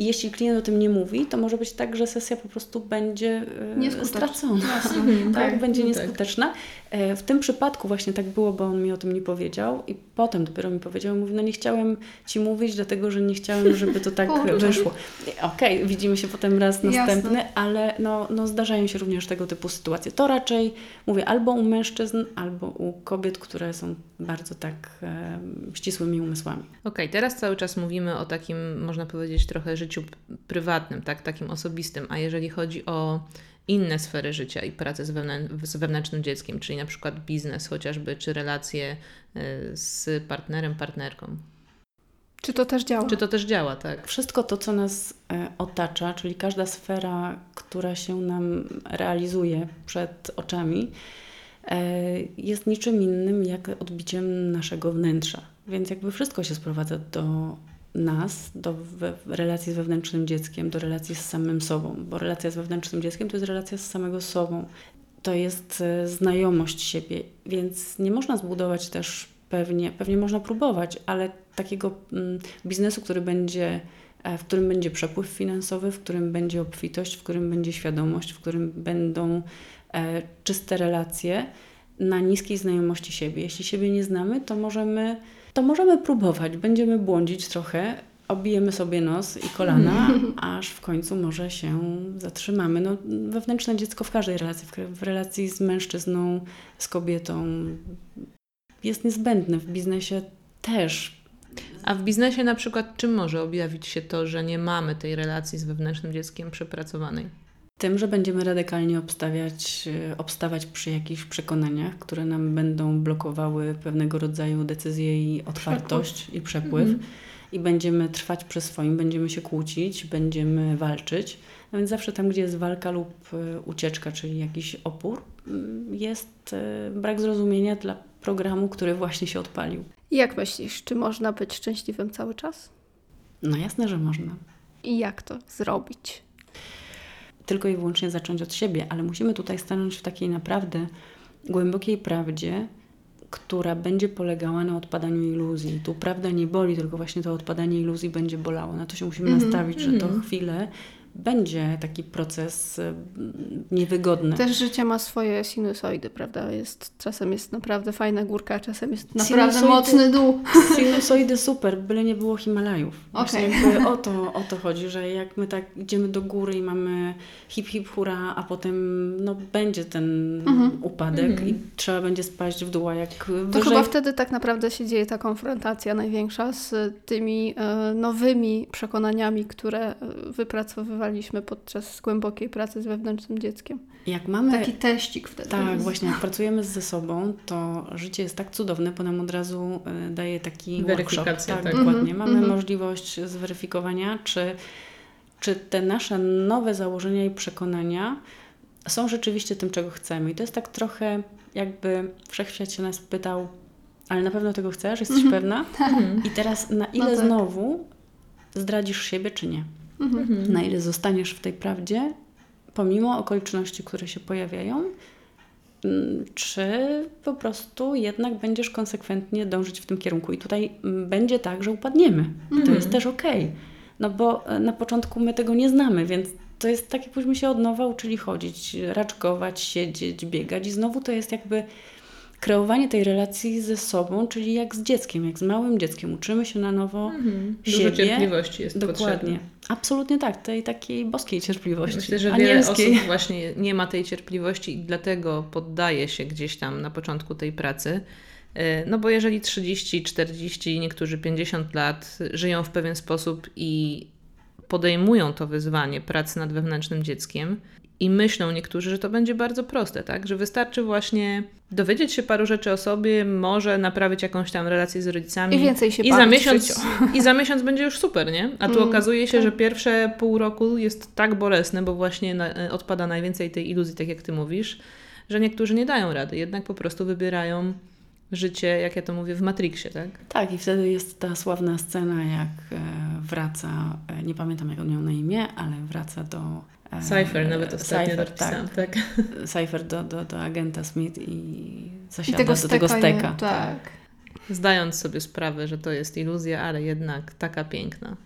I jeśli klient o tym nie mówi, to może być tak, że sesja po prostu będzie e, stracona. Jasne. tak, Okej. będzie No tak. nieskuteczna. E, W tym przypadku właśnie tak było, bo on mi o tym nie powiedział i potem dopiero mi powiedział, mówi, no nie chciałem Ci mówić, dlatego, że nie chciałem, żeby to tak wyszło. Okej, widzimy się potem raz Jasne. następny, ale no, no zdarzają się również tego typu sytuacje. To raczej mówię albo u mężczyzn, albo u kobiet, które są bardzo tak e, ścisłymi umysłami. Okej, teraz cały czas mówimy o takim, można powiedzieć, trochę życiu p- prywatnym, tak, takim osobistym, a jeżeli chodzi o inne sfery życia i pracę z, wewnę- z wewnętrznym dzieckiem, czyli na przykład biznes chociażby, czy relacje y, z partnerem, partnerką. Czy to też działa? Czy to też działa, tak? Wszystko to, co nas e, otacza, czyli każda sfera, która się nam realizuje przed oczami, e, jest niczym innym jak odbiciem naszego wnętrza. Więc jakby wszystko się sprowadza do nas, do we, relacji z wewnętrznym dzieckiem, do relacji z samym sobą, bo relacja z wewnętrznym dzieckiem to jest relacja z samego sobą. To jest e, znajomość siebie, więc nie można zbudować też pewnie, pewnie można próbować, ale takiego mm, biznesu, który będzie, e, w którym będzie przepływ finansowy, w którym będzie obfitość, w którym będzie świadomość, w którym będą e, czyste relacje na niskiej znajomości siebie. Jeśli siebie nie znamy, to możemy to możemy próbować. Będziemy błądzić trochę, obijemy sobie nos i kolana, aż w końcu może się zatrzymamy. No, wewnętrzne dziecko w każdej relacji, w, w relacji z mężczyzną, z kobietą jest niezbędne. W biznesie też. A w biznesie na przykład czym może objawić się to, że nie mamy tej relacji z wewnętrznym dzieckiem przepracowanej? Tym, że będziemy radykalnie obstawiać, e, obstawać przy jakichś przekonaniach, które nam będą blokowały pewnego rodzaju decyzje i otwartość i przepływ. Mhm. I będziemy trwać przy swoim, będziemy się kłócić, będziemy walczyć. No więc zawsze tam, gdzie jest walka lub e, ucieczka, czyli jakiś opór, mm, jest e, brak zrozumienia dla programu, który właśnie się odpalił. Jak myślisz, czy można być szczęśliwym cały czas? No jasne, że można. I jak to zrobić? Tylko i wyłącznie zacząć od siebie, ale musimy tutaj stanąć w takiej naprawdę głębokiej prawdzie, która będzie polegała na odpadaniu iluzji. Tu prawda nie boli, tylko właśnie to odpadanie iluzji będzie bolało. Na to się musimy Mhm, nastawić, że to chwilę będzie taki proces y, niewygodny. Też życie ma swoje sinusoidy, prawda? Jest, czasem jest naprawdę fajna górka, a czasem jest naprawdę Sinusoidy- mocny dół. Sinusoidy super, byle nie było Himalajów. Jakby o to, o to chodzi, że jak my tak idziemy do góry i mamy hip hip hura, a potem no, będzie ten Mhm. upadek i trzeba będzie spaść w dół, a jak To wyżej... chyba wtedy tak naprawdę się dzieje ta konfrontacja największa z tymi e, nowymi przekonaniami, które e, wypracowywaliśmy podczas głębokiej pracy z wewnętrznym dzieckiem. Jak mamy... Taki teścik wtedy. Tak, właśnie, jak pracujemy ze sobą, to życie jest tak cudowne, bo nam od razu y, daje taki Weryfikacja, workshop. Tak, tak. dokładnie. Mhm, Mamy mhm. możliwość zweryfikowania, czy, czy te nasze nowe założenia i przekonania są rzeczywiście tym, czego chcemy. I to jest tak trochę jakby wszechświat się nas pytał, ale na pewno tego chcesz? Jesteś pewna? I teraz na ile tak. znowu zdradzisz siebie, czy nie? Mhm. na ile zostaniesz w tej prawdzie, pomimo okoliczności, które się pojawiają, mm, czy po prostu jednak będziesz konsekwentnie dążyć w tym kierunku. I tutaj mm, będzie tak, że upadniemy. To jest też okej. No bo e, na początku my tego nie znamy, więc to jest tak, jakbyśmy się od nowa uczyli chodzić, raczkować, siedzieć, biegać i znowu to jest jakby kreowanie tej relacji ze sobą, czyli jak z dzieckiem, jak z małym dzieckiem. Uczymy się na nowo Dużo siebie. cierpliwości jest Dokładnie. potrzebne. Absolutnie tak, tej takiej boskiej cierpliwości. Myślę, że wiele osób właśnie nie ma tej cierpliwości i dlatego poddaje się gdzieś tam na początku tej pracy. E, No bo jeżeli 30, 40, niektórzy 50 lat żyją w pewien sposób i podejmują to wyzwanie pracy nad wewnętrznym dzieckiem i myślą niektórzy, że to będzie bardzo proste, tak? Że wystarczy właśnie dowiedzieć się paru rzeczy o sobie, może naprawić jakąś tam relację z rodzicami. I więcej się I za, miesiąc. I za miesiąc będzie już super, nie? A tu Mm, okazuje się, tak. że pierwsze pół roku jest tak bolesne, bo właśnie na, e, odpada najwięcej tej iluzji, tak jak ty mówisz, że niektórzy nie dają rady, jednak po prostu wybierają życie, jak ja to mówię, w Matrixie, tak? Tak, i wtedy jest ta sławna scena, jak e, wraca, e, nie pamiętam jak on miał na imię, ale wraca do... Cypher nawet ostatnio Cypher, tak. tak. Cypher do, do, do agenta Smith i I zasiada tego do tego steka. Tak. Zdając sobie sprawę, że to jest iluzja, ale jednak taka piękna.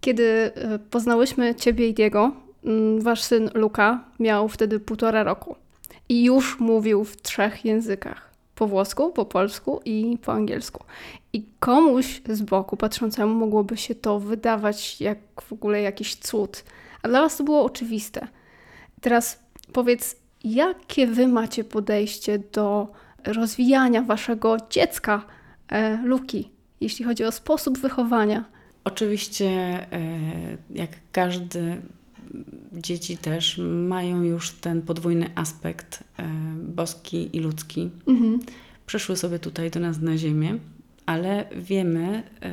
Kiedy e, poznałyśmy Ciebie i Diego, mm, Wasz syn Luka miał wtedy półtora roku i już mówił w trzech językach. Po włosku, po polsku i po angielsku. I komuś z boku patrzącemu mogłoby się to wydawać jak w ogóle jakiś cud. A dla Was to było oczywiste. Teraz powiedz, jakie Wy macie podejście do rozwijania Waszego dziecka, e, Luki, jeśli chodzi o sposób wychowania? Oczywiście, e, jak każdy, dzieci też mają już ten podwójny aspekt e, boski i ludzki. Mhm. Przyszły sobie tutaj do nas na ziemię, ale wiemy, e,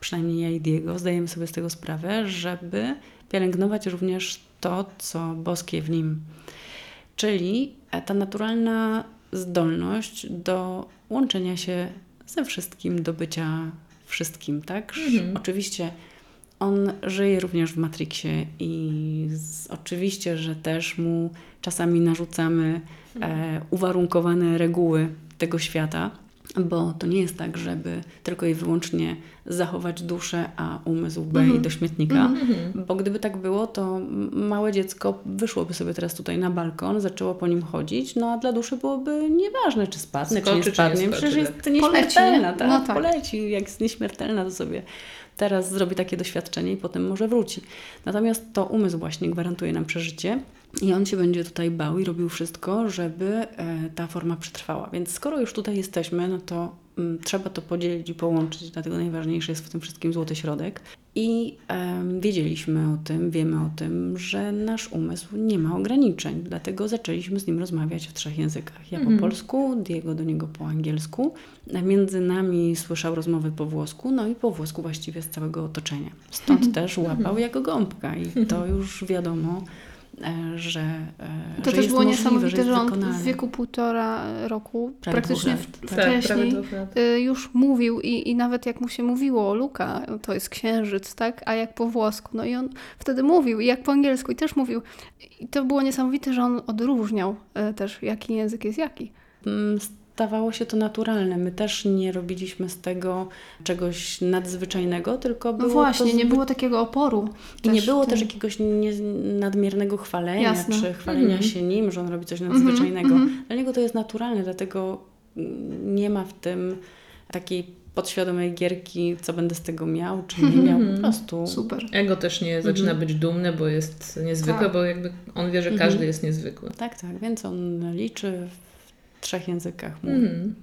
przynajmniej ja i Diego, zdajemy sobie z tego sprawę, żeby pielęgnować również to, co boskie w nim. Czyli ta naturalna zdolność do łączenia się ze wszystkim, do bycia wszystkim, tak? Mhm. Oczywiście on żyje również w Matrixie i z, oczywiście, że też mu czasami narzucamy e, uwarunkowane reguły tego świata, bo to nie jest tak, żeby tylko i wyłącznie zachować duszę, a umysł B Mhm. i do śmietnika. Bo gdyby tak było, to małe dziecko wyszłoby sobie teraz tutaj na balkon, zaczęło po nim chodzić, no a dla duszy byłoby nieważne, czy spadnę, Skoczy, czy czy nie nie spadnie. skoczy, Przecież jest nieśmiertelna, Poleci, nie? tak? No tak. Poleci. Jak jest nieśmiertelna, to sobie teraz zrobi takie doświadczenie i potem może wróci. Natomiast to umysł właśnie gwarantuje nam przeżycie i on się będzie tutaj bał i robił wszystko, żeby e, ta forma przetrwała. Więc skoro już tutaj jesteśmy, no to mm, trzeba to podzielić i połączyć, dlatego najważniejszy jest w tym wszystkim złoty środek. I wiedzieliśmy o tym, wiemy o tym, że nasz umysł nie ma ograniczeń, dlatego zaczęliśmy z nim rozmawiać w trzech językach. Ja po polsku, Diego do niego po angielsku. A Między nami słyszał rozmowy po włosku, no i po włosku właściwie z całego otoczenia. Stąd też łapał jako gąbka i to już wiadomo, e, że, e, To że też jest było możliwe, niesamowite, jest że on w wieku półtora roku, Prawie praktycznie dwóch lat, w- tak. Tak, wcześniej, y, już mówił i, i nawet jak mu się mówiło o Luka, to jest księżyc, tak? A jak po włosku, no i on wtedy mówił i jak po angielsku i też mówił. I to było niesamowite, że on odróżniał y, też, jaki język jest jaki. Mm, Stawało się to naturalne. My też nie robiliśmy z tego czegoś nadzwyczajnego, tylko No było właśnie, to nie było takiego oporu. I nie było też jakiegoś nie, nadmiernego chwalenia, Jasne. czy chwalenia Mhm. się nim, że on robi coś Mhm, nadzwyczajnego. mhm. Dla niego to jest naturalne, dlatego mm, nie ma w tym takiej podświadomej gierki, co będę z tego miał, czy nie miał. Po prostu Super. Ego też nie zaczyna być dumny, bo jest niezwykłe, Tak. bo jakby on wie, że Mhm. każdy jest niezwykły. tak, tak. Więc on liczy trzech językach. Mhm.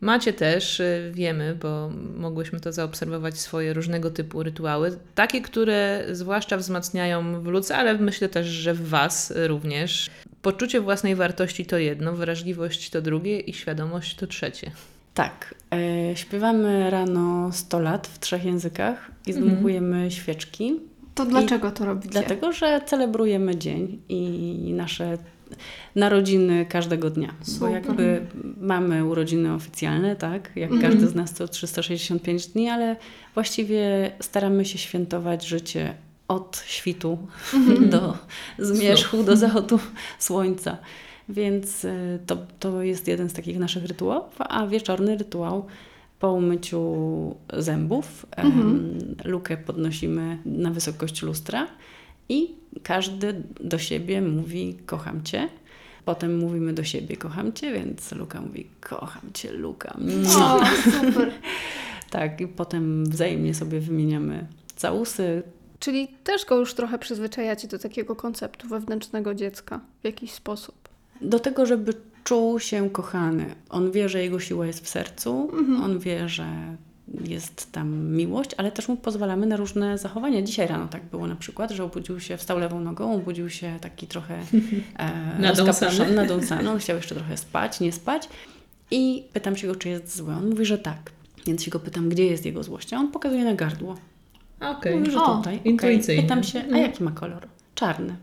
Macie też, y, wiemy, bo mogłyśmy to zaobserwować, swoje różnego typu rytuały, takie, które zwłaszcza wzmacniają w luce, ale myślę też, że w Was również. Poczucie własnej wartości to jedno, wrażliwość to drugie i świadomość to trzecie. Tak. E, śpiewamy rano 100 lat w trzech językach i zdmuchujemy świeczki. To dlaczego to robicie? Dlatego, że celebrujemy dzień i nasze narodziny każdego dnia. Bo Super. jakby mamy urodziny oficjalne, tak? Jak Mhm. każdy z nas to 365 dni, ale właściwie staramy się świętować życie od świtu Mhm. do zmierzchu, do zachodu słońca. Więc y, to, to jest jeden z takich naszych rytuałów, a wieczorny rytuał po umyciu zębów. Mhm. lukę podnosimy na wysokość lustra i każdy do siebie mówi kocham cię. Potem mówimy do siebie kocham cię, więc Luka mówi kocham cię, Luka. O, super. Tak, i potem wzajemnie sobie wymieniamy całusy. Czyli też go już trochę przyzwyczajacie do takiego konceptu wewnętrznego dziecka w jakiś sposób. Do tego, żeby czuł się kochany. On wie, że jego siła jest w sercu, on wie, że jest tam miłość, ale też mu pozwalamy na różne zachowania. Dzisiaj rano tak było na przykład, że obudził się, wstał lewą nogą, obudził się taki trochę e, Nadąsany. nadąsany. On chciał jeszcze trochę spać, nie spać. I pytam się go, czy jest zły. On mówi, że tak. Więc się go pytam, gdzie jest jego złość. A on pokazuje na gardło. Okej. Mówi, że O, tutaj. Okej. intuicyjnie. Pytam się, a Mhm. jaki ma kolor? Czarny.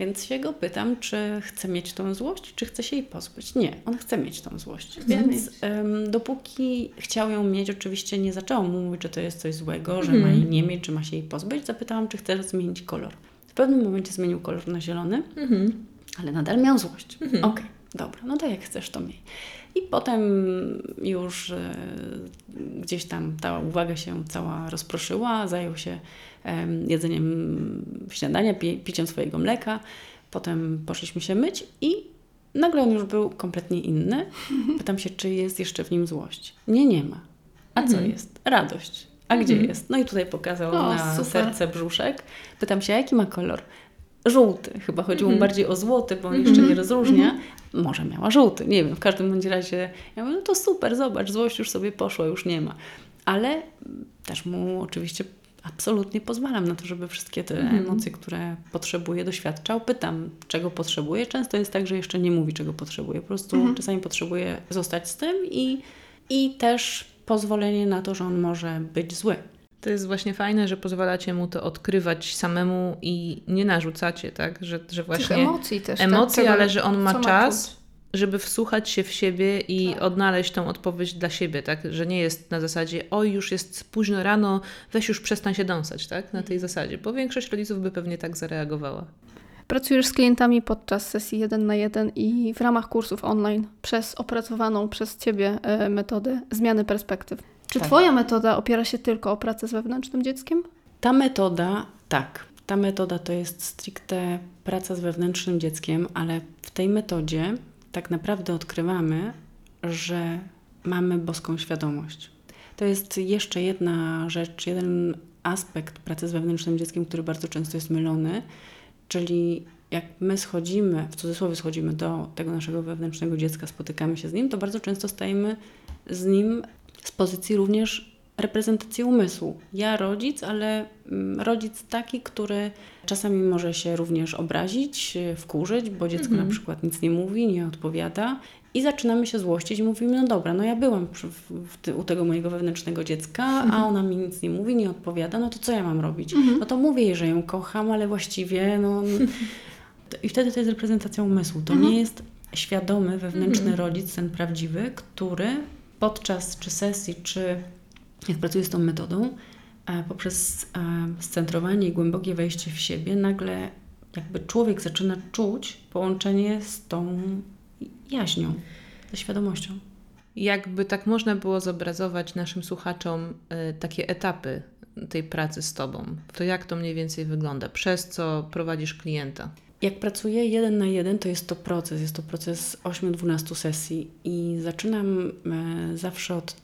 Więc się go pytam, czy chce mieć tą złość, czy chce się jej pozbyć. Nie, on chce mieć tą złość. Więc em, dopóki chciał ją mieć, oczywiście nie zaczęłam mu mówić, że to jest coś złego, że ma jej nie mieć, czy ma się jej pozbyć. Zapytałam, czy chce zmienić kolor. W pewnym momencie zmienił kolor na zielony, Mhm. ale nadal miał złość. Okej, dobra, no to jak chcesz, to miej. I potem już e, gdzieś tam ta uwaga się cała rozproszyła, zajął się em, jedzeniem śniadania, pi piciem swojego mleka. Potem poszliśmy się myć i nagle on już był kompletnie inny. Pytam się, czy jest jeszcze w nim złość. Nie, nie ma. A co Mhm. jest? Radość. A gdzie jest? No i tutaj pokazał O, na super. serce brzuszek. Pytam się, jaki ma kolor? Żółty. Chyba chodziło mu Mhm. bardziej o złoty, bo on jeszcze nie rozróżnia. Może miała żółty, nie wiem. W każdym bądź razie ja mówię, no to super, zobacz, złość już sobie poszła, już nie ma. Ale mm, też mu oczywiście absolutnie pozwalam na to, żeby wszystkie te Mhm. emocje, które potrzebuje, doświadczał. Pytam, czego potrzebuje. Często jest tak, że jeszcze nie mówi, czego potrzebuje. Po prostu Mhm. czasami potrzebuje zostać z tym i, i też pozwolenie na to, że on może być zły. To jest właśnie fajne, że pozwalacie mu to odkrywać samemu i nie narzucacie, tak? Że, że Tych właśnie emocji też. emocje, tak? Ale że on ma czas, czuć. żeby wsłuchać się w siebie i Tak. odnaleźć tą odpowiedź dla siebie, tak? Że nie jest na zasadzie, oj, już jest późno rano, weź już przestań się dąsać, tak? Na tej zasadzie, bo większość rodziców by pewnie tak zareagowała. Pracujesz z klientami podczas sesji 1 na 1 i w ramach kursów online przez opracowaną przez Ciebie e, metodę zmiany perspektyw. Czy Tak. Twoja metoda opiera się tylko o pracę z wewnętrznym dzieckiem? Ta metoda, tak, ta metoda to jest stricte praca z wewnętrznym dzieckiem, ale w tej metodzie tak naprawdę odkrywamy, że mamy boską świadomość. To jest jeszcze jedna rzecz, jeden aspekt pracy z wewnętrznym dzieckiem, który bardzo często jest mylony, czyli jak my schodzimy, w cudzysłowie schodzimy do tego naszego wewnętrznego dziecka, spotykamy się z nim, to bardzo często stajemy z nim z pozycji również reprezentacji umysłu. Ja rodzic, ale mm, rodzic taki, który czasami może się również obrazić, wkurzyć, bo dziecko Mhm. na przykład nic nie mówi, nie odpowiada i zaczynamy się złościć i mówimy, no dobra, no ja byłam przy, ty- u tego mojego wewnętrznego dziecka, a ona mi nic nie mówi, nie odpowiada, no to co ja mam robić? No to mówię jej, że ją kocham, ale właściwie no... I wtedy to jest reprezentacja umysłu. To nie jest świadomy, wewnętrzny rodzic, ten prawdziwy, który podczas czy sesji, czy jak pracuje z tą metodą, e, poprzez e, scentrowanie i głębokie wejście w siebie, nagle jakby człowiek zaczyna czuć połączenie z tą jaźnią, ze świadomością. Jakby tak można było zobrazować naszym słuchaczom y, takie etapy tej pracy z Tobą, to jak to mniej więcej wygląda? Przez co prowadzisz klienta? Jak pracuję jeden na jeden, to jest to proces. Jest to proces 8-12 sesji i zaczynam e, zawsze od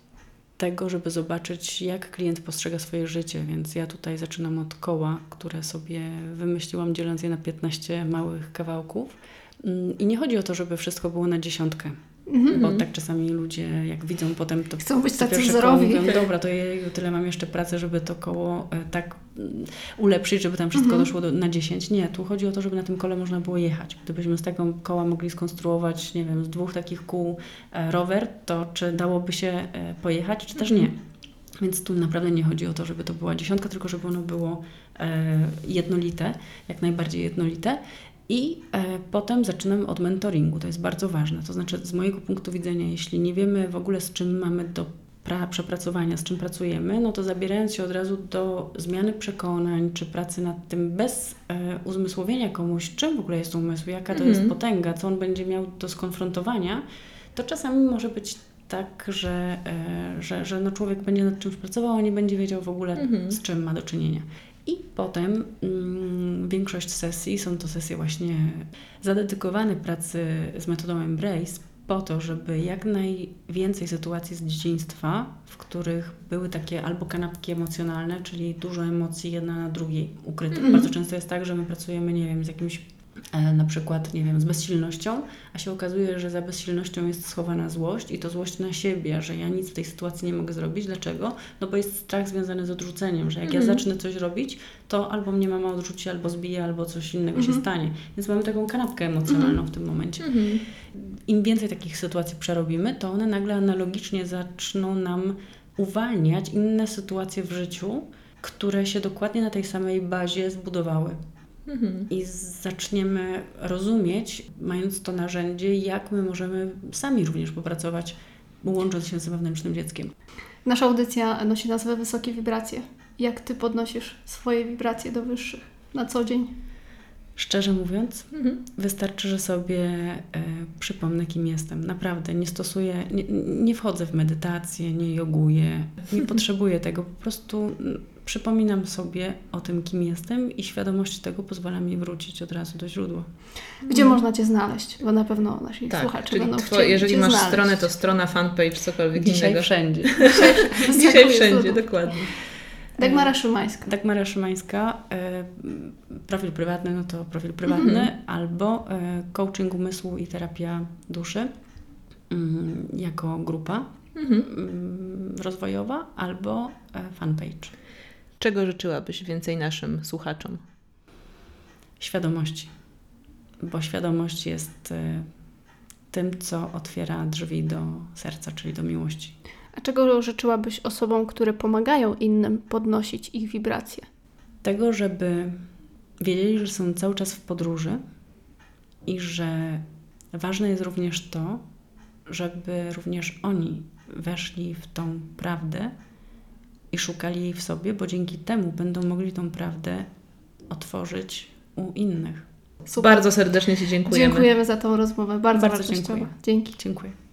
tego, żeby zobaczyć, jak klient postrzega swoje życie. Więc ja tutaj zaczynam od koła, które sobie wymyśliłam, dzieląc je na 15 małych kawałków. Mm, I nie chodzi o to, żeby wszystko było na dziesiątkę. Bo tak czasami ludzie, jak widzą potem to Chcą być tacy. Koło, mówią, dobra, to ja tyle mam jeszcze pracy, żeby to koło e, tak mm, ulepszyć, żeby tam wszystko doszło do, na 10. Nie, tu chodzi o to, żeby na tym kole można było jechać. Gdybyśmy z tego koła mogli skonstruować, nie wiem, z dwóch takich kół e, rower, to czy dałoby się e, pojechać, czy też nie. Więc tu naprawdę nie chodzi o to, żeby to była dziesiątka, tylko żeby ono było e, jednolite, jak najbardziej jednolite. I e, potem zaczynam od mentoringu. To jest bardzo ważne. To znaczy, z mojego punktu widzenia, jeśli nie wiemy w ogóle, z czym mamy do pra- przepracowania, z czym pracujemy, no to zabierając się od razu do zmiany przekonań, czy pracy nad tym bez e, uzmysłowienia komuś, czym w ogóle jest umysł, jaka to jest potęga, co on będzie miał do skonfrontowania, to czasami może być tak, że, e, że, że no człowiek będzie nad czymś pracował, a nie będzie wiedział w ogóle, z czym ma do czynienia. I potem mm, większość sesji są to sesje właśnie zadedykowane pracy z metodą Embrace po to, żeby jak najwięcej sytuacji z dzieciństwa, w których były takie albo kanapki emocjonalne, czyli dużo emocji jedna na drugiej ukrytych. Bardzo często jest tak, że my pracujemy, nie wiem, z jakimś na przykład, nie wiem, z bezsilnością, a się okazuje, że za bezsilnością jest schowana złość i to złość na siebie, że ja nic w tej sytuacji nie mogę zrobić. Dlaczego? No bo jest strach związany z odrzuceniem, że jak ja zacznę coś robić, to albo mnie mama odrzuci, albo zbije, albo coś innego się stanie. Więc mamy taką kanapkę emocjonalną w tym momencie. Im więcej takich sytuacji przerobimy, to one nagle analogicznie zaczną nam uwalniać inne sytuacje w życiu, które się dokładnie na tej samej bazie zbudowały. I zaczniemy rozumieć, mając to narzędzie, jak my możemy sami również popracować, łącząc się z wewnętrznym dzieckiem. Nasza audycja nosi nazwę Wysokie Wibracje. Jak Ty podnosisz swoje wibracje do wyższych na co dzień? Szczerze mówiąc, wystarczy, że sobie e, przypomnę, kim jestem. Naprawdę, nie stosuję, nie, nie wchodzę w medytację, nie joguję, nie potrzebuję tego. Po prostu mm, przypominam sobie o tym, kim jestem i świadomość tego pozwala mi wrócić od razu do źródła. Gdzie można Cię znaleźć? Bo na pewno nasi Tak, słuchacze czyli będą two, chcieli jeżeli cię masz znaleźć. stronę, to strona, fanpage, cokolwiek Dzisiaj innego. wszędzie. Dzisiaj wszędzie, jest dokładnie. Dagmara Szymańska. Dagmara Szymańska, e, profil prywatny, no to profil prywatny, albo e, coaching umysłu i terapia duszy mm, jako grupa mm, rozwojowa, albo e, fanpage. Czego życzyłabyś więcej naszym słuchaczom? Świadomości, bo świadomość jest e, tym, co otwiera drzwi do serca, czyli do miłości. A czego życzyłabyś osobom, które pomagają innym podnosić ich wibracje? tego, żeby wiedzieli, że są cały czas w podróży i że ważne jest również to, żeby również oni weszli w tą prawdę i szukali jej w sobie, bo dzięki temu będą mogli tą prawdę otworzyć u innych. Super. Bardzo serdecznie Ci dziękujemy. Dziękujemy za tą rozmowę. Bardzo, Bardzo dziękuję. Dzięki. Dziękuję.